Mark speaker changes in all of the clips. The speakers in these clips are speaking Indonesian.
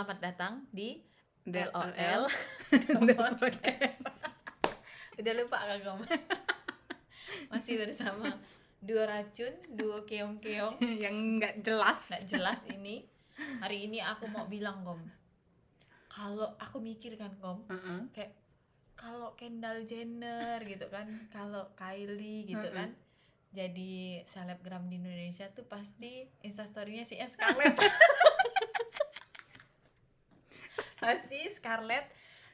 Speaker 1: Selamat datang di
Speaker 2: DLL
Speaker 1: LOL Podcast. Udah lupa kan kamu? Masih bersama dua racun, dua keong-keong
Speaker 2: yang nggak jelas.
Speaker 1: nggak jelas ini. Hari ini aku mau bilang kom, kalau aku mikir kan kom,
Speaker 2: Heeh.
Speaker 1: kayak kalau Kendall Jenner gitu kan, kalau Kylie gitu
Speaker 2: Mm-mm.
Speaker 1: kan, jadi selebgram di Indonesia tuh pasti instastorynya si Scarlett. Pasti Scarlett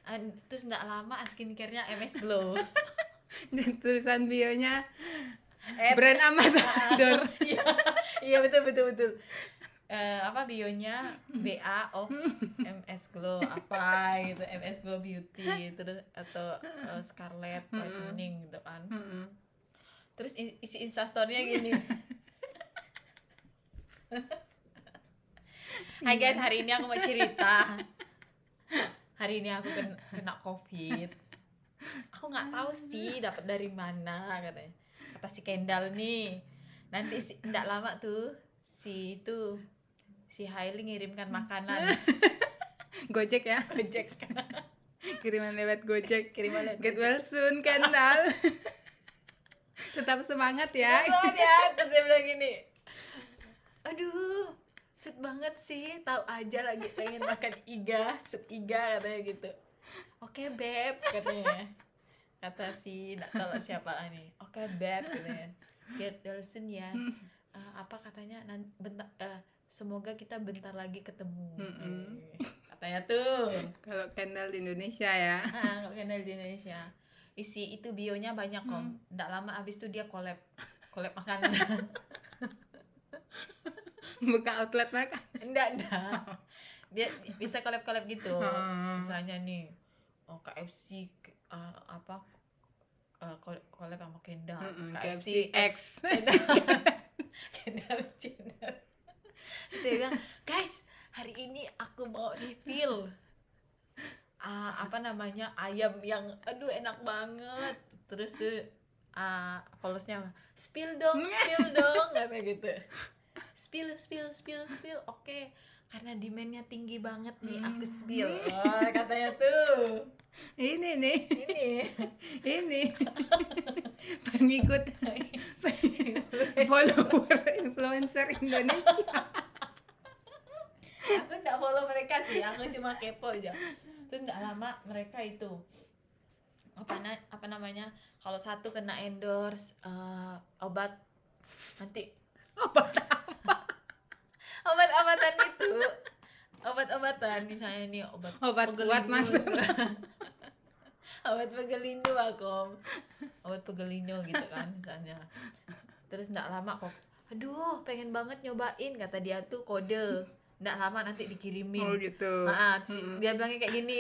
Speaker 1: eh, terus nggak lama skincare-nya MS Glow.
Speaker 2: Dan tulisan bionya
Speaker 1: Eh,
Speaker 2: brand ambassador.
Speaker 1: Iya, iya betul betul betul. Eh, apa bionya BA of MS Glow apa gitu MS Glow Beauty terus atau eh, Scarlett Whitening gitu kan terus isi instastorynya gini Hai guys hari ini aku mau cerita hari ini aku kena, kena covid aku nggak tahu sih dapat dari mana katanya kata si Kendall nih nanti si nggak lama tuh si itu si Hailey ngirimkan makanan
Speaker 2: Gojek ya.
Speaker 1: Gojek
Speaker 2: Kiriman lewat Gojek.
Speaker 1: Kiriman lewat
Speaker 2: Get
Speaker 1: Gojek.
Speaker 2: well soon, Kendall. Tetap semangat ya.
Speaker 1: banget ya terus dia bilang gini aduh sweet banget sih tahu aja lagi pengen makan iga sweet iga katanya gitu. Oke beb katanya. Kata si nggak tahu siapa lah nih oke beb katanya. Get soon ya. Eh, apa katanya? Nanti bentar eh, semoga kita bentar lagi ketemu.
Speaker 2: Mm-mm.
Speaker 1: Eh, katanya tuh.
Speaker 2: Kalau Kendall di Indonesia ya.
Speaker 1: ah kalau kenal di Indonesia. Isi itu bionya banyak kok
Speaker 2: Hmm.
Speaker 1: nggak lama abis itu dia collab. Collab makanan
Speaker 2: Buka outlet makan.
Speaker 1: enggak enggak. Dia bisa collab collab gitu.
Speaker 2: Hmm.
Speaker 1: misalnya nih oh KFC uh, apa uh, col- collab sama Kendall.
Speaker 2: Mm-mm,
Speaker 1: KFC,
Speaker 2: KFC X.
Speaker 1: Kendall terus dia bilang guys hari ini aku mau reveal uh, apa namanya ayam yang aduh enak banget. Terus tuh uh, followersnya spill dong spill dong katanya gitu spill spill spill spill. Oke karena demandnya tinggi banget nih aku spill. Oh, katanya tuh.
Speaker 2: Ini nih,
Speaker 1: ini.
Speaker 2: Ini. Pengikut. Follower influencer Indonesia.
Speaker 1: aku nggak follow mereka sih aku cuma kepo aja. Terus nggak lama mereka itu apa na apa namanya kalau satu kena endorse eh, obat nanti
Speaker 2: Obat
Speaker 1: obat-obatan itu. Obat-obatan misalnya nih obat
Speaker 2: Obat kuat masuk.
Speaker 1: obat pegelindo aku obat pegelindo gitu kan misalnya. Terus nggak lama kok aduh pengen banget nyobain kata dia tuh kode. Nggak lama nanti dikirimin.
Speaker 2: Oh gitu.
Speaker 1: Ah, terus
Speaker 2: Mm-mm.
Speaker 1: dia bilangnya kayak gini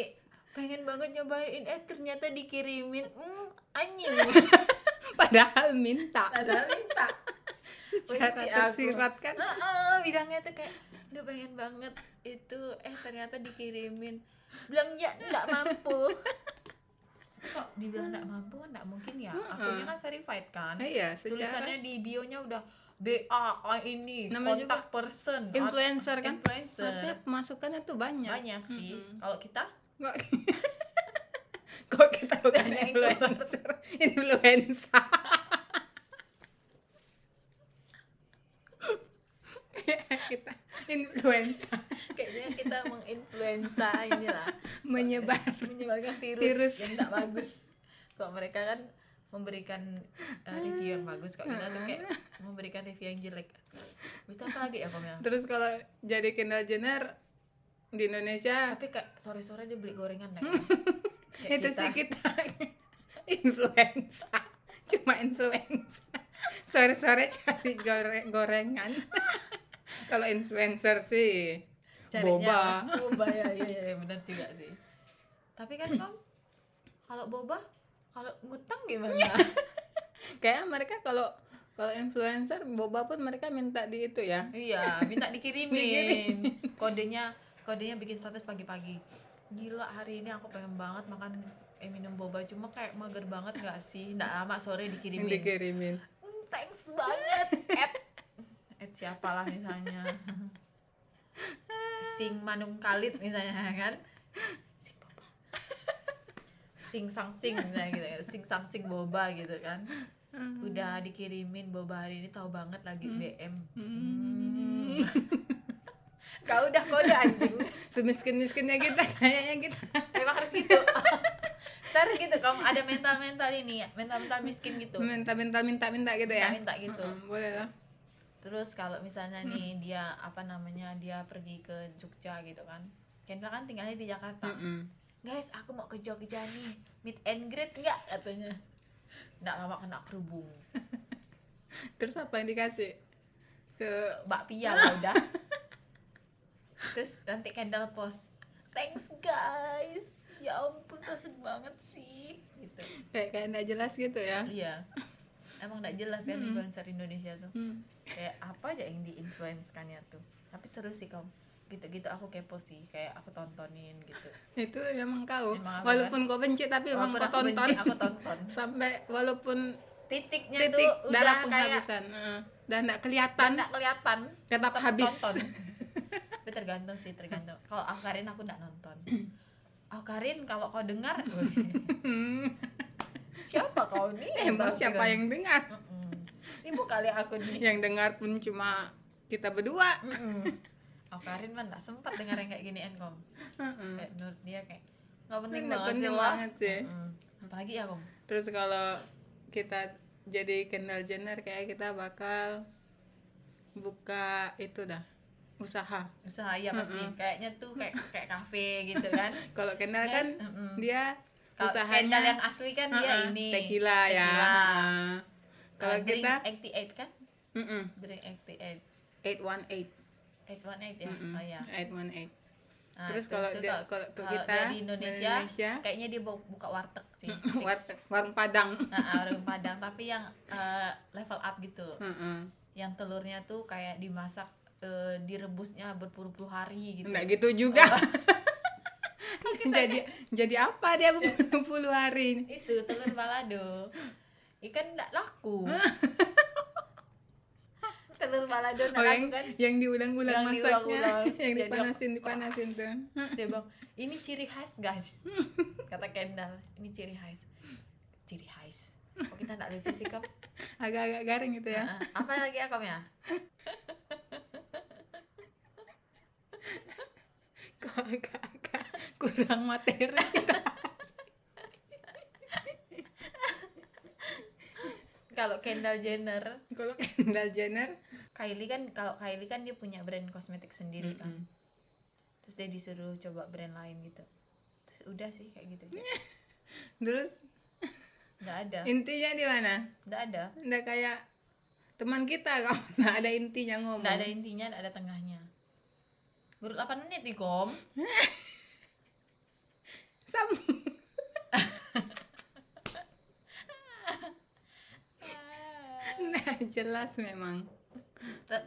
Speaker 1: pengen banget nyobain. Eh ternyata dikirimin hmm anjing.
Speaker 2: Padahal minta.
Speaker 1: Padahal minta
Speaker 2: secara
Speaker 1: Benci aku.
Speaker 2: tersirat kan.
Speaker 1: Heeh, bilangnya tuh kayak udah pengen banget itu. Eh ternyata dikirimin. Bilang ya nggak mampu. Kok dibilang nggak mampu? Kan nggak mungkin ya? Akunnya kan verified kan?
Speaker 2: Nah, iya, secara
Speaker 1: tulisannya di bionya udah BA ini
Speaker 2: Namanya
Speaker 1: kontak person.
Speaker 2: influencer kan.
Speaker 1: influencer.
Speaker 2: Harusnya pemasukannya tuh banyak.
Speaker 1: banyak sih.
Speaker 2: Mm-mm.
Speaker 1: kalau kita?
Speaker 2: Nggak. Kok kita bukan
Speaker 1: yang
Speaker 2: influencer, influenza.
Speaker 1: kayaknya kita menginfluenza inilah.
Speaker 2: Menyebar.
Speaker 1: Menyebarkan virus,
Speaker 2: Virus.
Speaker 1: yang tidak bagus. Kok mereka kan memberikan uh, review yang bagus kok. Kita tuh kayak memberikan review yang jelek. Bisa apa lagi ya Kom ya?
Speaker 2: Terus kalau jadi Kendall Jenner di Indonesia.
Speaker 1: Tapi kayak sore sore dia beli gorengan deh ya. Kayak
Speaker 2: itu
Speaker 1: kita.
Speaker 2: sih kita influenza. Cuma influenza. Sore-sore cari gore- gorengan kalau influencer sih
Speaker 1: Carinya
Speaker 2: boba.
Speaker 1: boba ya iya iya benar juga sih. Tapi kan kom kalau boba kalau ngutang gimana?
Speaker 2: Kayak mereka kalau kalau influencer boba pun mereka minta di itu ya.
Speaker 1: Iya minta dikirimin. Kodenya kodenya bikin status pagi-pagi. Gila hari ini aku pengen banget makan eh, minum boba. Cuma kayak mager banget gak sih? Nggak lama sore dikirimin.
Speaker 2: Dikirimin.
Speaker 1: Hmm, thanks banget. Ed siapalah misalnya. Sing manung kalit misalnya kan? Sing boba. Sing sang sing misalnya gitu ya. sing sang sing boba gitu kan. Udah dikirimin boba hari ini tahu banget lagi BM Hmm. kau udah kode anjing.
Speaker 2: Semiskin miskinnya kita kayaknya kita.
Speaker 1: Emang harus gitu. Ntar gitu kamu ada mental mental ini ya mental mental miskin gitu.
Speaker 2: Minta minta minta minta gitu ya?
Speaker 1: Minta gitu.
Speaker 2: Mm-mm, boleh lah
Speaker 1: terus kalau misalnya nih dia apa namanya dia pergi ke Jogja gitu kan. Kendall kan tinggalnya di Jakarta.
Speaker 2: Mm-mm.
Speaker 1: guys aku mau ke Jogja nih. Meet and greet nggak katanya. Nggak lama kena kerubung.
Speaker 2: Terus apa yang dikasih? Ke
Speaker 1: bakpia lah udah. Terus nanti Kendall post. Thanks guys. Ya ampun so sweet banget sih. Gitu.
Speaker 2: Kayak kayak nggak jelas gitu ya.
Speaker 1: Iya emang nggak jelas ya influencer Indonesia tuh.
Speaker 2: Hmm.
Speaker 1: kayak apa aja yang diinfluenskannya tuh. Tapi seru sih kamu gitu-gitu aku kepo sih kayak aku tontonin gitu.
Speaker 2: Itu emang kau.
Speaker 1: Emang
Speaker 2: walaupun kau benci tapi emang
Speaker 1: Walaupun
Speaker 2: kau
Speaker 1: aku
Speaker 2: tonton.
Speaker 1: benci, aku tonton.
Speaker 2: Sampai walaupun
Speaker 1: titiknya
Speaker 2: titik
Speaker 1: tuh udah
Speaker 2: darah
Speaker 1: kayak
Speaker 2: penghabisan Heeh. dan nggak kelihatan.
Speaker 1: Nggak kelihatan
Speaker 2: tetap habis.
Speaker 1: tonton tapi tergantung sih tergantung. Kalau Akarin aku nggak nonton. Akarin kalau kau dengar siapa kau nih
Speaker 2: emang siapa yang dengar
Speaker 1: Mm-mm. sibuk kali aku nih
Speaker 2: yang dengar pun cuma kita berdua
Speaker 1: Mm-mm. Akarin mah nggak sempat dengar yang kayak gini kom
Speaker 2: Heeh.
Speaker 1: kayak menurut dia kayak nggak penting
Speaker 2: Nggak
Speaker 1: banget
Speaker 2: penting banget sih.
Speaker 1: Mm-mm. apalagi ya kom
Speaker 2: terus kalau kita jadi Kendall Jenner kayak kita bakal buka itu dah usaha
Speaker 1: usaha ya pasti kayaknya tuh kayak kayak kafe gitu kan
Speaker 2: kalau Kendall
Speaker 1: Yes,
Speaker 2: kan
Speaker 1: mm-mm.
Speaker 2: dia
Speaker 1: Kalau
Speaker 2: usahanya.
Speaker 1: Kendall yang asli kan dia
Speaker 2: Heeh,
Speaker 1: ini
Speaker 2: tequila ya.
Speaker 1: Tequila.
Speaker 2: Heeh. kalau
Speaker 1: Uh, drink
Speaker 2: kita?
Speaker 1: 88 kan?
Speaker 2: Mm
Speaker 1: drink 88
Speaker 2: 818
Speaker 1: 818 ya?
Speaker 2: Mm-mm,
Speaker 1: oh ya
Speaker 2: 818
Speaker 1: Nah,
Speaker 2: Terus kalau dia- kalau
Speaker 1: kalau
Speaker 2: kita
Speaker 1: dia di Indonesia,
Speaker 2: Indonesia,
Speaker 1: kayaknya dia bu- buka warteg sih.
Speaker 2: Warteg- warung Padang.
Speaker 1: Nah, warung padang tapi yang eh, level up gitu.
Speaker 2: Heeh.
Speaker 1: yang telurnya tuh kayak dimasak eh, direbusnya berpuluh-puluh hari gitu.
Speaker 2: Nggak gitu juga jadi jadi apa dia puluh hari
Speaker 1: itu telur balado. Ikan nggak laku. Telur balado
Speaker 2: Oh,
Speaker 1: laku
Speaker 2: yang,
Speaker 1: kan?
Speaker 2: yang diulang-ulang
Speaker 1: Yang
Speaker 2: masaknya.
Speaker 1: diulang-ulang.
Speaker 2: yang
Speaker 1: Jadi
Speaker 2: dipanasin dipanasin tuh.
Speaker 1: Dia bilang ini ciri khas guys. Kata Kendall ini ciri khas. Ciri khas? Kok kita nggak lucu sih kok
Speaker 2: agak-agak garing gitu ya.
Speaker 1: Apa lagi ya ya?
Speaker 2: Kok agak-agak kurang materi.
Speaker 1: Kalau Kendall Jenner.
Speaker 2: Kalau Kendall Jenner.
Speaker 1: Kylie kan kalau Kylie kan dia punya brand kosmetik sendiri kan.
Speaker 2: Mm-mm.
Speaker 1: terus dia disuruh coba brand lain gitu. Terus udah sih kayak gitu
Speaker 2: terus?
Speaker 1: Nggak ada.
Speaker 2: Intinya di mana?
Speaker 1: Nggak ada.
Speaker 2: Nggak kayak teman kita kalau nggak ada intinya ngomong.
Speaker 1: Nggak ada intinya nggak ada tengahnya. Baru 8 menit nih kom
Speaker 2: sambung nah jelas memang.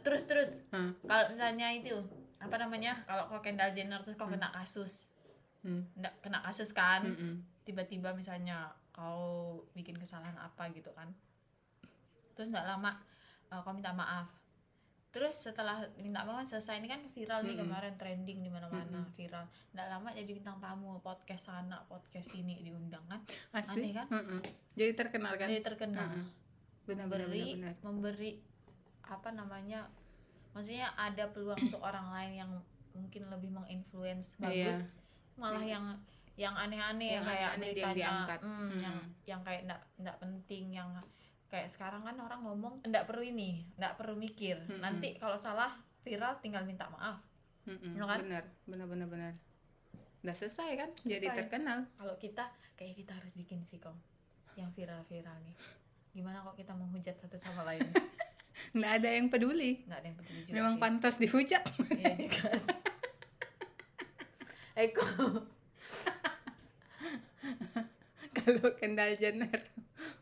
Speaker 1: Terus terus.
Speaker 2: Hah.
Speaker 1: kalau misalnya itu apa namanya kalau kau Kendall Jenner terus kau kena kasus.
Speaker 2: Hmm.
Speaker 1: nggak kena kasus kan
Speaker 2: Mm-mm.
Speaker 1: tiba-tiba misalnya kau bikin kesalahan apa gitu kan. Terus nggak lama eh, kau minta maaf terus setelah minta maaf selesai ini kan viral nih
Speaker 2: Mm-mm.
Speaker 1: kemarin trending di mana-mana viral nggak lama jadi bintang tamu podcast sana podcast sini diundang kan
Speaker 2: asli
Speaker 1: Aneh kan?
Speaker 2: Mm-mm. jadi terkenal kan
Speaker 1: jadi terkenal
Speaker 2: Mm-mm. benar benar
Speaker 1: memberi
Speaker 2: benar benar
Speaker 1: memberi apa namanya maksudnya ada peluang untuk orang lain yang mungkin lebih menginfluence
Speaker 2: Iya.
Speaker 1: bagus malah yang yang aneh-aneh
Speaker 2: Yang
Speaker 1: kayak
Speaker 2: aneh-aneh yang
Speaker 1: beritanya
Speaker 2: diangkat.
Speaker 1: mm,
Speaker 2: Mm.
Speaker 1: yang yang kayak ndak ndak penting yang kayak sekarang kan orang ngomong ndak perlu ini ndak perlu mikir
Speaker 2: Mm-mm.
Speaker 1: nanti kalau salah viral tinggal minta maaf
Speaker 2: Mm-mm.
Speaker 1: Ya kan?
Speaker 2: benar benar benar benar udah selesai kan jadi
Speaker 1: Selesai.
Speaker 2: terkenal
Speaker 1: kalau kita kayak kita harus bikin sih kom yang viral-viral nih gimana kok kita menghujat satu sama lain
Speaker 2: nggak ada yang peduli
Speaker 1: nggak ada yang peduli juga
Speaker 2: memang
Speaker 1: sih.
Speaker 2: pantas dihujat
Speaker 1: Iya juga. Eko.
Speaker 2: kalau Kendall Jenner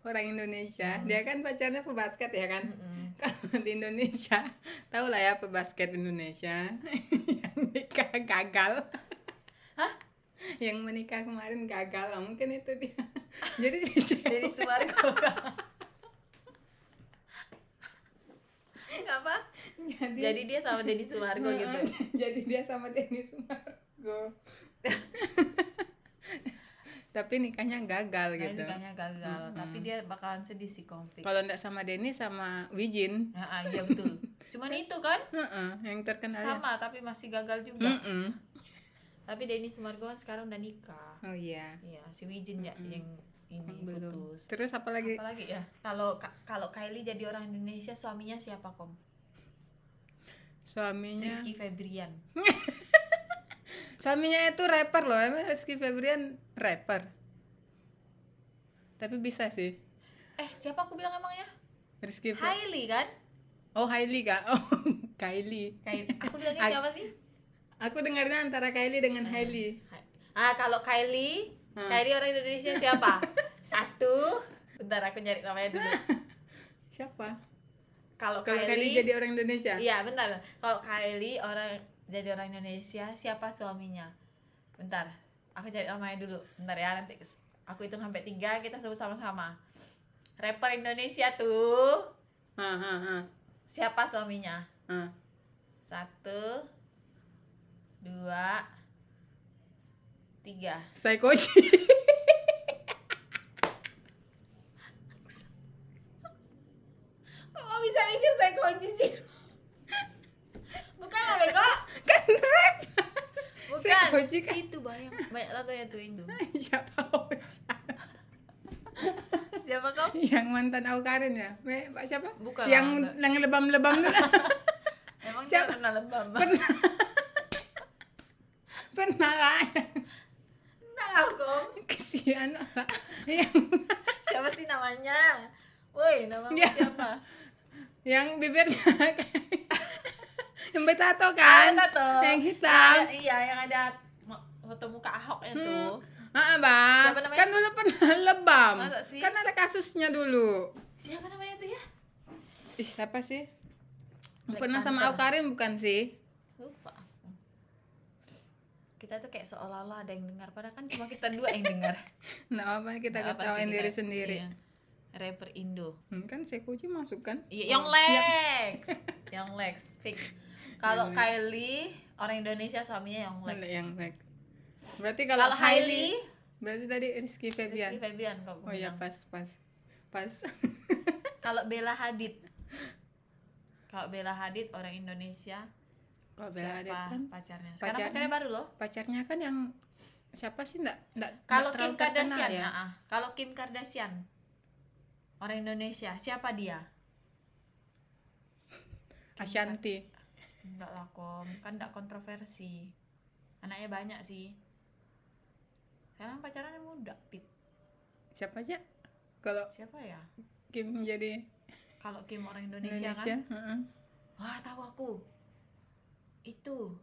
Speaker 2: orang Indonesia
Speaker 1: Hmm.
Speaker 2: dia kan pacarnya pebasket ya kan
Speaker 1: Mm-mm.
Speaker 2: kalau di Indonesia tahu lah ya pebasket Indonesia yang nikah gagal
Speaker 1: Hah?
Speaker 2: yang menikah kemarin gagal lah mungkin itu dia jadi si
Speaker 1: Jadi
Speaker 2: cewek
Speaker 1: Sumargo. Enggak apa?
Speaker 2: jadi
Speaker 1: jadi dia sama Denny Sumargo gitu
Speaker 2: jadi dia sama Dennis Margo tapi nikahnya gagal
Speaker 1: Nah,
Speaker 2: gitu.
Speaker 1: nikahnya gagal.
Speaker 2: Mm-mm.
Speaker 1: tapi dia bakalan sedih sih konflik.
Speaker 2: Kalau ndak sama Denny sama Wijin.
Speaker 1: Nah, ah, iya betul. Cuman itu kan
Speaker 2: Heeh, yang terkenal ya.
Speaker 1: sama tapi masih gagal juga.
Speaker 2: Mm-mm.
Speaker 1: tapi Denny Sumargo kan sekarang udah nikah.
Speaker 2: Oh iya.
Speaker 1: Iya si Wijin ya
Speaker 2: Mm-mm.
Speaker 1: yang ini
Speaker 2: belum.
Speaker 1: putus.
Speaker 2: Terus apa lagi?
Speaker 1: Apalagi ya kalau Ka- kalau Kylie jadi orang Indonesia suaminya siapa kom?
Speaker 2: Suaminya
Speaker 1: Rizky Febrian
Speaker 2: suaminya itu rapper loh emang Rizky Febrian rapper? Tapi bisa sih.
Speaker 1: Eh siapa aku bilang emangnya?
Speaker 2: Rizky Fe-
Speaker 1: Hailey kan?
Speaker 2: Oh Hailey kak. Oh Kylie.
Speaker 1: Kylie. Aku bilangnya
Speaker 2: Hai-
Speaker 1: siapa sih?
Speaker 2: Aku dengarnya antara Kylie dengan Hailey.
Speaker 1: Hai- ah kalau Kylie
Speaker 2: Hmm.
Speaker 1: Kylie orang Indonesia siapa? Satu. Bentar aku nyari namanya dulu.
Speaker 2: Siapa?
Speaker 1: Kalau
Speaker 2: kalau Kylie
Speaker 1: Kylie,
Speaker 2: jadi orang Indonesia?
Speaker 1: Iya bentar. Kalau Kylie orang jadi orang Indonesia siapa suaminya? Bentar aku cari namanya dulu. Bentar ya nanti aku hitung sampai tiga kita sebut sama-sama. Rapper Indonesia tuh.
Speaker 2: Ah ah ah
Speaker 1: siapa suaminya?
Speaker 2: Ah
Speaker 1: satu dua tiga.
Speaker 2: Psychoji
Speaker 1: kok bisa mikir saya kunci sih bukan lah bego
Speaker 2: kan rap
Speaker 1: bukan
Speaker 2: Psychoji
Speaker 1: situ banyak tato yang tuh itu
Speaker 2: siapa Ocha?
Speaker 1: siapa? Kau?
Speaker 2: Yang mantan Aukarin ya? Me- Pak siapa?
Speaker 1: Bukan
Speaker 2: yang yang lebam-lebam dulu
Speaker 1: emang
Speaker 2: Siapa?
Speaker 1: dia pernah lebam
Speaker 2: pernah. Pernah lah.
Speaker 1: Entah aku
Speaker 2: kesian lah. Yang
Speaker 1: siapa sih namanya? Woi nama
Speaker 2: Dia-
Speaker 1: siapa?
Speaker 2: yang bibirnya yang bertato kan?
Speaker 1: Tato.
Speaker 2: Yang hitam.
Speaker 1: Yang ada- iya yang ada foto muka Ahoknya
Speaker 2: Hmm.
Speaker 1: tuh
Speaker 2: ah bang
Speaker 1: Siapa namanya?
Speaker 2: kan dulu pernah lebam
Speaker 1: Masa sih?
Speaker 2: kan ada kasusnya dulu
Speaker 1: siapa namanya tuh ya
Speaker 2: ih siapa sih
Speaker 1: Black
Speaker 2: pernah sama
Speaker 1: Panther.
Speaker 2: Aukarin bukan sih
Speaker 1: lupa kita tuh kayak seolah-olah ada yang dengar padahal kan cuma kita dua yang dengar
Speaker 2: nah apa kita
Speaker 1: apa
Speaker 2: ketawain diri
Speaker 1: kita-
Speaker 2: sendiri
Speaker 1: iya. rapper Indo
Speaker 2: Hmm, kan Sekuji masuk kan
Speaker 1: Iya, yang Lex. yang Lex fix. Kalau Kylie orang Indonesia suaminya yang Lex.
Speaker 2: Yang next berarti kalau
Speaker 1: Kalau Hailey
Speaker 2: berarti tadi Rizky Febian
Speaker 1: Rizky Febian kau
Speaker 2: oh iya pas pas pas
Speaker 1: Kalau Bella Hadid. Kalau Bella Hadid orang Indonesia
Speaker 2: kalau Bella Hadid kan
Speaker 1: pacarnya? Sekarang
Speaker 2: pacarnya-
Speaker 1: pacarnya baru loh.
Speaker 2: pacarnya kan yang siapa sih enggak enggak
Speaker 1: Kalau Kim
Speaker 2: terkenal
Speaker 1: Kardashian
Speaker 2: ya
Speaker 1: ya. ah. Kalau Kim Kardashian orang Indonesia, siapa dia?
Speaker 2: Ashanti
Speaker 1: Enggak lah, Kom. Kan enggak kontroversi. Anaknya banyak sih. Sekarang pacarannya muda, Pip.
Speaker 2: siapa aja kalau
Speaker 1: Siapa ya?
Speaker 2: Kim jadi
Speaker 1: Kalau Kim orang Indonesia,
Speaker 2: Indonesia,
Speaker 1: kan?
Speaker 2: heeh.
Speaker 1: Wah, tahu aku. Itu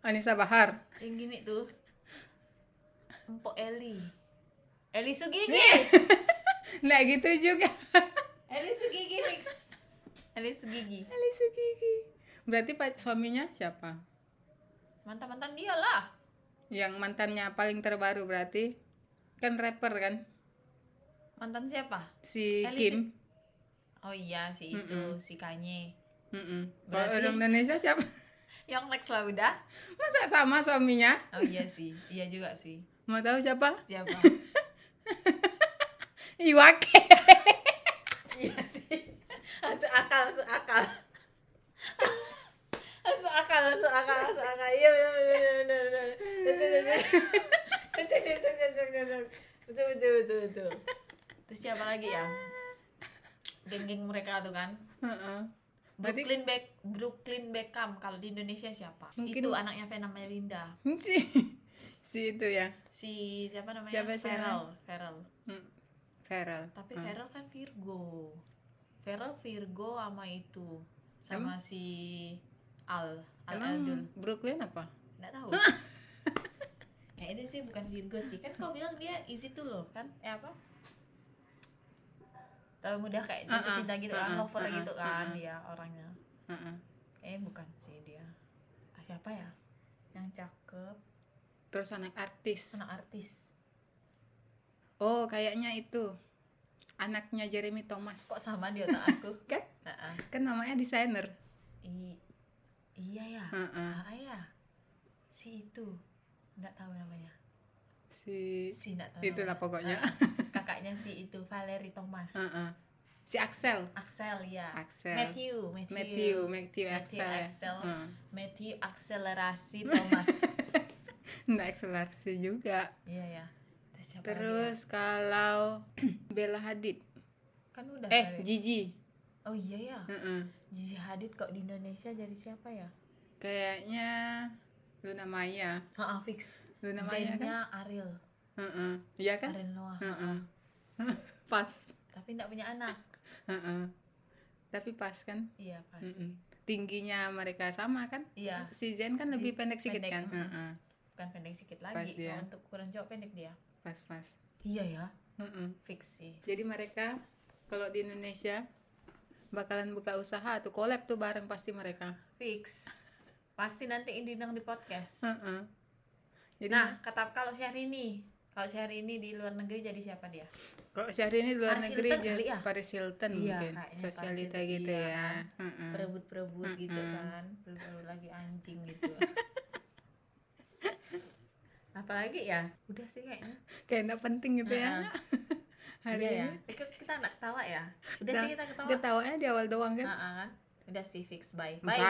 Speaker 2: Anissa Bahar
Speaker 1: yang gini tuh. Empok Eli. Eli Sugigi.
Speaker 2: Nggak gitu juga
Speaker 1: Eli Sugigi mix. Eli Sugigi.
Speaker 2: Alisa Gigi berarti pac- suaminya siapa
Speaker 1: Mantan-mantan dia lah.
Speaker 2: Yang mantannya paling terbaru berarti kan rapper kan
Speaker 1: Mantan siapa?
Speaker 2: si Kim
Speaker 1: Oh iya, si itu,
Speaker 2: Mm-mm.
Speaker 1: si Kanye.
Speaker 2: Mm-mm. Kalau
Speaker 1: Berarti-
Speaker 2: orang Indonesia siapa?
Speaker 1: Yang Lex lah udah.
Speaker 2: Masa sama suaminya?
Speaker 1: Oh iya sih, iya juga sih.
Speaker 2: Mau tahu siapa?
Speaker 1: Siapa?
Speaker 2: Iwake.
Speaker 1: iya sih. Masuk akal, masuk akal. masuk akal, masuk akal, masuk akal. Iya, iya, iya, iya, benar, benar. Betul, betul. Cocok, cocok, cocok, cocok, cocok. Betul, betul, betul. Terus siapa lagi ya? Geng-geng mereka tuh kan.
Speaker 2: Heeh. Berarti-
Speaker 1: Brooklyn Beck Brooklyn Beckham kalau di Indonesia siapa?
Speaker 2: Mungkin-
Speaker 1: Itu anaknya Vena Melinda.
Speaker 2: si si itu ya.
Speaker 1: Si siapa namanya?
Speaker 2: Siapa
Speaker 1: Farrell, Farrell.
Speaker 2: Hmm. Feral.
Speaker 1: Tapi
Speaker 2: Hmm.
Speaker 1: Farrell kan Virgo. Farrell Virgo sama itu sama si Al Al
Speaker 2: Emang
Speaker 1: Aldul.
Speaker 2: Brooklyn apa?
Speaker 1: Nggak tahu. Kayaknya dia sih bukan Virgo sih. Kan kau bilang dia easy tuh loh kan? Eh apa? Terlalu mudah kayak jatuh
Speaker 2: Uh-uh,
Speaker 1: cinta gitu kan,
Speaker 2: uh-uh,
Speaker 1: lover
Speaker 2: uh-uh,
Speaker 1: gitu kan
Speaker 2: uh-uh.
Speaker 1: dia orangnya.
Speaker 2: Heeh.
Speaker 1: Eh bukan sih dia. Ah, siapa ya? Yang cakep,
Speaker 2: Terus anak artis.
Speaker 1: anak artis.
Speaker 2: Oh, kayaknya itu. Anaknya Jeremy Thomas.
Speaker 1: Kok sama di otak aku?
Speaker 2: Kan?
Speaker 1: Heeh.
Speaker 2: Kan namanya desainer.
Speaker 1: I- iya ya
Speaker 2: Heeh.
Speaker 1: ah ya si itu nggak tahu namanya
Speaker 2: si
Speaker 1: si nggak tahu
Speaker 2: Itulah
Speaker 1: namanya.
Speaker 2: pokoknya.
Speaker 1: Ah, kakaknya si itu Valerie Thomas
Speaker 2: Heeh. si Axel
Speaker 1: Axel ya
Speaker 2: Axel
Speaker 1: Matthew Matthew
Speaker 2: Matthew Matthew
Speaker 1: Matthew
Speaker 2: Axel, ya.
Speaker 1: Axel.
Speaker 2: Heeh.
Speaker 1: Matthew akselerasi Thomas
Speaker 2: nggak akselerasi juga
Speaker 1: iya ya terus siapa lagi ya?
Speaker 2: terus kalau Bella Hadid
Speaker 1: kan udah
Speaker 2: eh
Speaker 1: kali.
Speaker 2: Gigi
Speaker 1: oh iya ya
Speaker 2: Heeh.
Speaker 1: Gigi Hadid kok di Indonesia jadi siapa ya
Speaker 2: kayaknya Luna Maya.
Speaker 1: Ah fix.
Speaker 2: Luna Maya kan?
Speaker 1: Ariel.
Speaker 2: Heeh. iya kan?
Speaker 1: Ariel Noah.
Speaker 2: Heeh. pas.
Speaker 1: Tapi nggak punya anak.
Speaker 2: Heeh. tapi pas kan?
Speaker 1: Iya pas.
Speaker 2: Mm-mm. tingginya mereka sama kan?
Speaker 1: Iya.
Speaker 2: Si Zen kan
Speaker 1: Si
Speaker 2: lebih pendek sedikit kan. Heeh.
Speaker 1: bukan pendek sedikit
Speaker 2: Pas
Speaker 1: lagi.
Speaker 2: dia.
Speaker 1: kalau untuk ukuran cowok pendek dia.
Speaker 2: Pas pas.
Speaker 1: Iya ya.
Speaker 2: Heeh.
Speaker 1: fix sih.
Speaker 2: Jadi mereka kalau di Indonesia bakalan buka usaha tuh collab tuh bareng pasti mereka.
Speaker 1: Fix pasti nanti diundang di podcast.
Speaker 2: Heeh. jadi
Speaker 1: nah kata kalau Syahrini. Kalau Syahrini di luar negeri jadi siapa dia?
Speaker 2: Kalau Syahrini di luar
Speaker 1: Paris
Speaker 2: negeri
Speaker 1: Hilton
Speaker 2: jadi
Speaker 1: ya?
Speaker 2: Paris Hilton
Speaker 1: Iya,
Speaker 2: mungkin sosialita
Speaker 1: Paris Hilton,
Speaker 2: gitu
Speaker 1: iya.
Speaker 2: ya.
Speaker 1: Kan.
Speaker 2: Heeh.
Speaker 1: perebut-perebut gitu
Speaker 2: Mm-mm.
Speaker 1: kan perebut lagi anjing gitu. Apalagi ya udah sih kayaknya.
Speaker 2: Kayak enggak penting gitu ya.
Speaker 1: Heeh.
Speaker 2: hari
Speaker 1: iya ya.
Speaker 2: ini.
Speaker 1: Eh, kita anak ketawa ya? Udah
Speaker 2: Nah,
Speaker 1: sih kita ketawa.
Speaker 2: Ketawanya di awal doang kan?
Speaker 1: Ah, ah, kan udah sih fix. Bye.
Speaker 2: Bye.